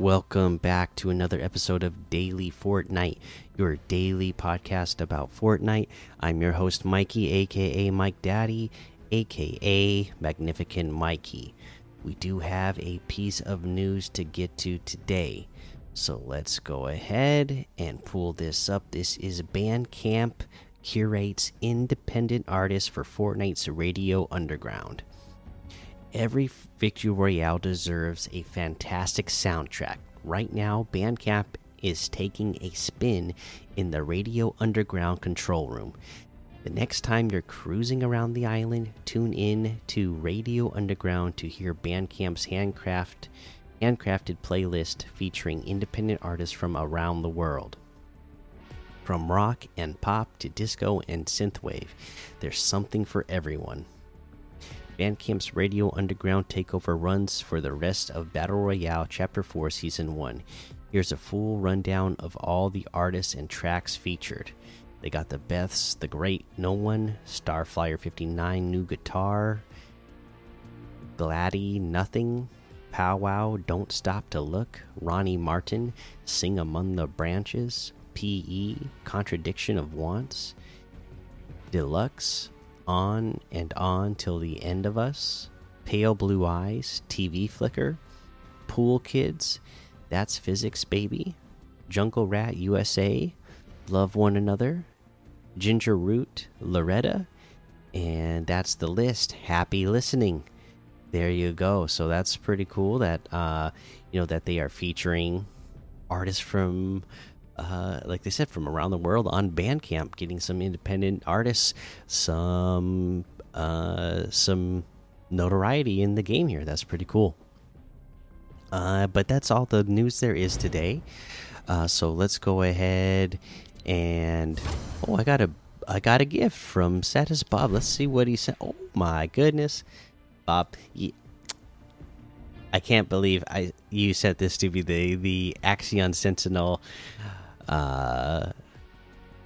Welcome back to another episode of Daily Fortnite, your daily podcast about Fortnite. I'm your host, Mikey, aka Mike Daddy, aka Magnificent Mikey. We do have a piece of news to get to today. So let's go ahead and pull this up. This is Bandcamp curates independent artists for Fortnite's Radio Underground. Every Victory Royale deserves a fantastic soundtrack. Right now, Bandcamp is taking a spin in the Radio Underground control room. The next time you're cruising around the island, tune in to Radio Underground to hear Bandcamp's handcraft, handcrafted playlist featuring independent artists from around the world. From rock and pop to disco and synthwave, there's something for everyone. Bandcamp's Radio Underground takeover runs for the rest of Battle Royale Chapter 4 Season 1. Here's a full rundown of all the artists and tracks featured. They got the Beths, The Great No One, Starflyer 59 New Guitar, Gladdy Nothing, Powwow Don't Stop to Look, Ronnie Martin, Sing Among the Branches, PE Contradiction of Wants, Deluxe on and on till the end of us, Pale Blue Eyes, TV Flicker, Pool Kids, That's Physics Baby, Jungle Rat USA, Love One Another, Ginger Root, Loretta, and that's the list. Happy listening. There you go. So that's pretty cool that uh you know that they are featuring artists from uh, like they said, from around the world on Bandcamp, getting some independent artists, some uh, some notoriety in the game here. That's pretty cool. Uh, but that's all the news there is today. Uh, so let's go ahead and oh, I got a I got a gift from Satis Bob. Let's see what he said. Oh my goodness, Bob. I can't believe I you sent this to be the the Axion Sentinel uh,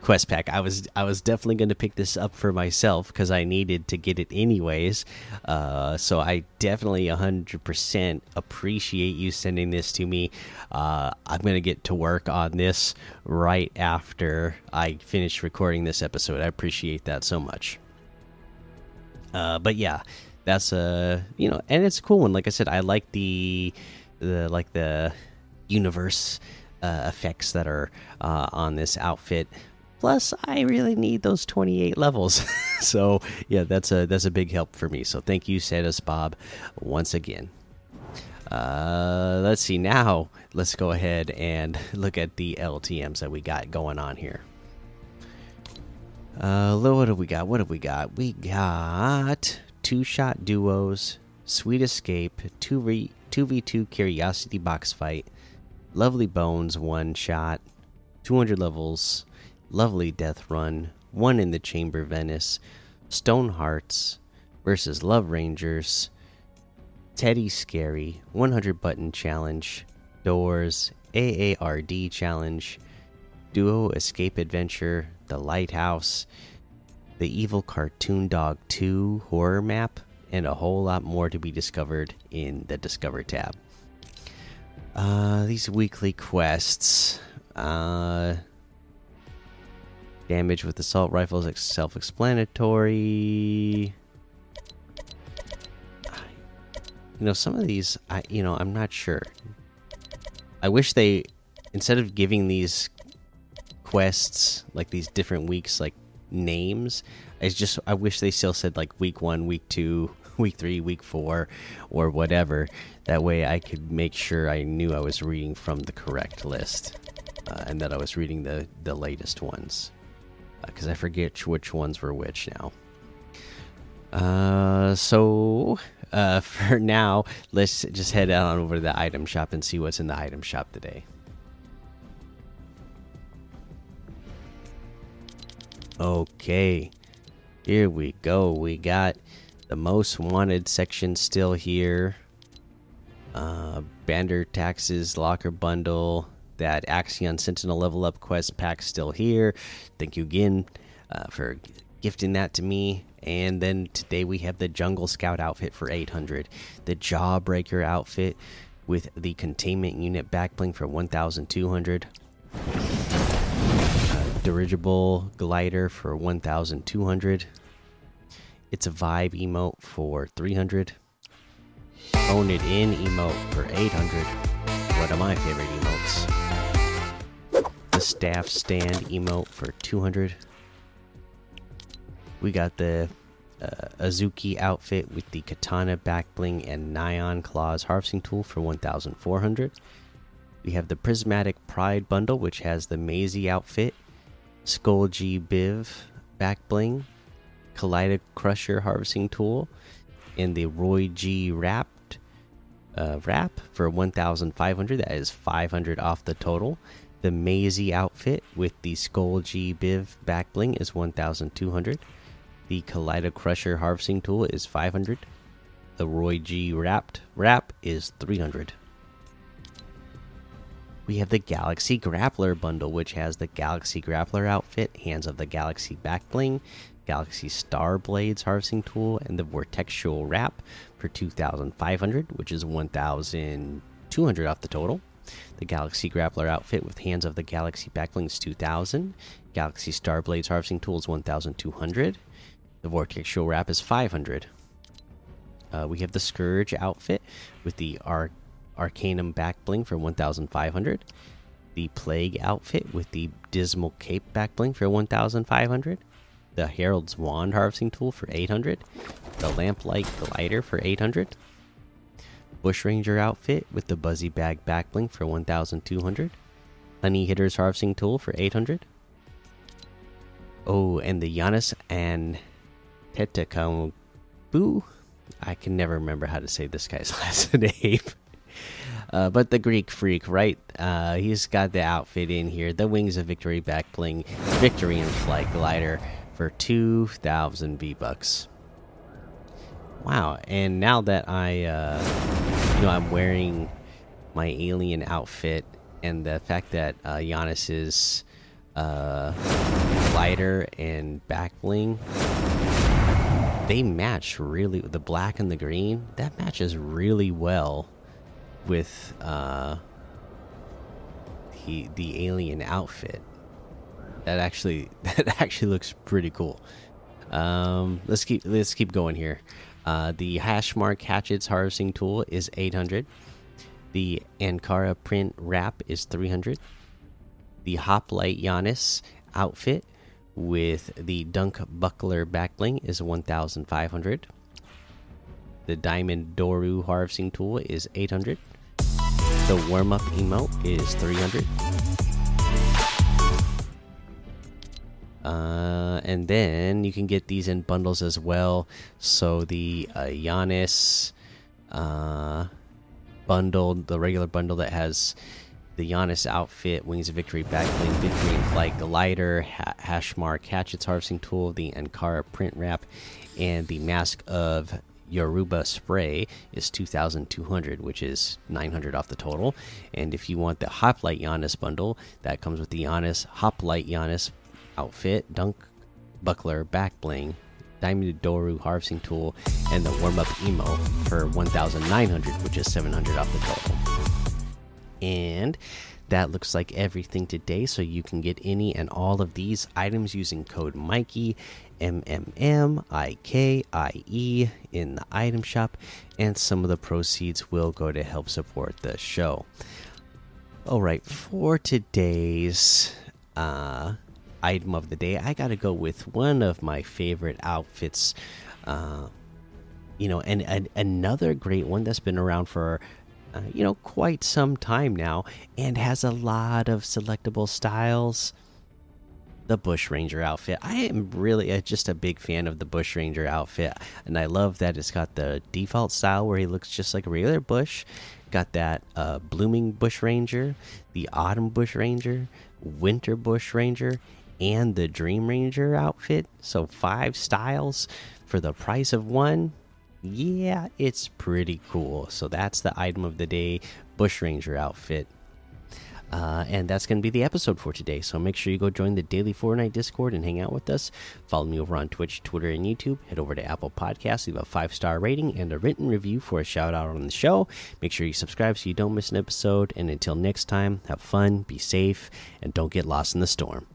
quest pack. I was I was definitely going to pick this up for myself because I needed to get it anyways. Uh, so I definitely 100% appreciate you sending this to me. Uh, I'm going to get to work on this right after I finish recording this episode. I appreciate that so much. Uh, but yeah, that's a you know, and it's a cool one. Like I said, I like the the like the universe uh, effects that are uh, on this outfit. Plus, I really need those 28 levels. so yeah, that's a that's a big help for me. So thank you, Satis Bob, once again. Uh, let's see now. Let's go ahead and look at the LTM's that we got going on here. Uh, what have we got? What have we got? We got two shot duos, Sweet Escape, two v two v two Curiosity box fight, Lovely Bones one shot, 200 levels, Lovely Death Run, one in the Chamber Venice, Stone Hearts versus Love Rangers, Teddy Scary, 100 button challenge, Doors, AARD challenge, Duo Escape Adventure, The Lighthouse, The Evil Cartoon Dog 2 horror map, and a whole lot more to be discovered in the Discover tab. Uh, these weekly quests. Uh, damage with assault rifles is self-explanatory. You know, some of these, I you know, I'm not sure. I wish they, instead of giving these quests like these different weeks like names, I just I wish they still said like week one, week two, week three, week four, or whatever. That way I could make sure I knew I was reading from the correct list uh, and that I was reading the, the latest ones. Because uh, I forget which ones were which now. Uh, so uh, for now, let's just head on over to the item shop and see what's in the item shop today. Okay, here we go. We got the most wanted section still here. Uh, Bander taxes locker bundle. That Axion Sentinel level up quest pack still here. Thank you again uh, for gifting that to me. And then today we have the Jungle Scout outfit for 800, the Jawbreaker outfit with the containment unit backbling for 1200. Uh, dirigible glider for 1200. It's a vibe emote for 300. Own it in emote for 800. One of my favorite emotes. The staff stand emote for 200. We got the uh, Azuki outfit with the katana back bling and Nyan claws harvesting tool for 1400. We have the prismatic pride bundle which has the Maisie outfit, Skull G Biv back bling, Kaleido Crusher harvesting tool, and the Roy G wrapped uh, wrap for 1500. That is 500 off the total. The Maisie outfit with the Skull G Biv back bling is 1200. The Kaleido Crusher harvesting tool is 500. The Roy G wrapped wrap is 300. We have the Galaxy Grappler bundle, which has the Galaxy Grappler outfit, Hands of the Galaxy back bling, Galaxy Star Blades harvesting tool, and the Vortexual wrap for 2,500, which is 1,200 off the total. The Galaxy Grappler outfit with Hands of the Galaxy back is 2,000. Galaxy Star Blades harvesting tool is 1,200. The Vortexual Wrap is 500. Uh, we have the Scourge outfit with the Ar Arcanum back bling for 1,500. The Plague outfit with the Dismal Cape back bling for 1,500. The Herald's Wand harvesting tool for 800. The Lamplight glider for 800. Bushranger outfit with the Buzzy Bag back bling for 1,200. Honey Hitter's harvesting tool for 800. Oh, and the Giannis and Tetakambu. I can never remember how to say this guy's last name. Uh, but the Greek freak, right? Uh, he's got the outfit in here. The Wings of Victory back bling, Victory in Flight glider for 2,000 V bucks. Wow. And now that I, uh, you know, I'm wearing my alien outfit and the fact that uh, Giannis's uh, glider and back bling they match really the black and the green that matches really well with uh the the alien outfit that actually that actually looks pretty cool um let's keep let's keep going here uh the hash mark hatchets harvesting tool is 800 the ankara print wrap is 300 the hoplite Giannis outfit with the Dunk Buckler backbling is 1500. The Diamond Doru harvesting tool is 800. The warm up emote is 300. Uh, and then you can get these in bundles as well. So the uh, Giannis uh, bundle, the regular bundle that has the Giannis outfit, Wings of Victory, Backbling, Victory Flight, Glider, ha Hash Mark, Hatchet's Harvesting Tool, the Ankara Print Wrap, and the Mask of Yoruba Spray is 2,200, which is 900 off the total. And if you want the Hoplite Giannis bundle, that comes with the Giannis Hoplite Giannis outfit, Dunk Buckler, Back Bling, Diamond Doru Harvesting Tool, and the Warm Up Emo for 1,900, which is 700 off the total. And that looks like everything today. So you can get any and all of these items using code Mikey, M M M I K I E, in the item shop. And some of the proceeds will go to help support the show. All right, for today's uh, item of the day, I got to go with one of my favorite outfits. Uh, you know, and, and another great one that's been around for uh, you know, quite some time now and has a lot of selectable styles. The Bushranger outfit. I am really uh, just a big fan of the Bushranger outfit, and I love that it's got the default style where he looks just like a regular bush. Got that uh, blooming Bushranger, the autumn Bushranger, winter Bushranger, and the Dream Ranger outfit. So five styles for the price of one yeah, it's pretty cool. So that's the item of the day Bushranger outfit. Uh, and that's going to be the episode for today. So make sure you go join the daily Fortnite Discord and hang out with us. Follow me over on Twitch, Twitter, and YouTube. Head over to Apple Podcasts, leave a five star rating and a written review for a shout out on the show. Make sure you subscribe so you don't miss an episode. And until next time, have fun, be safe, and don't get lost in the storm.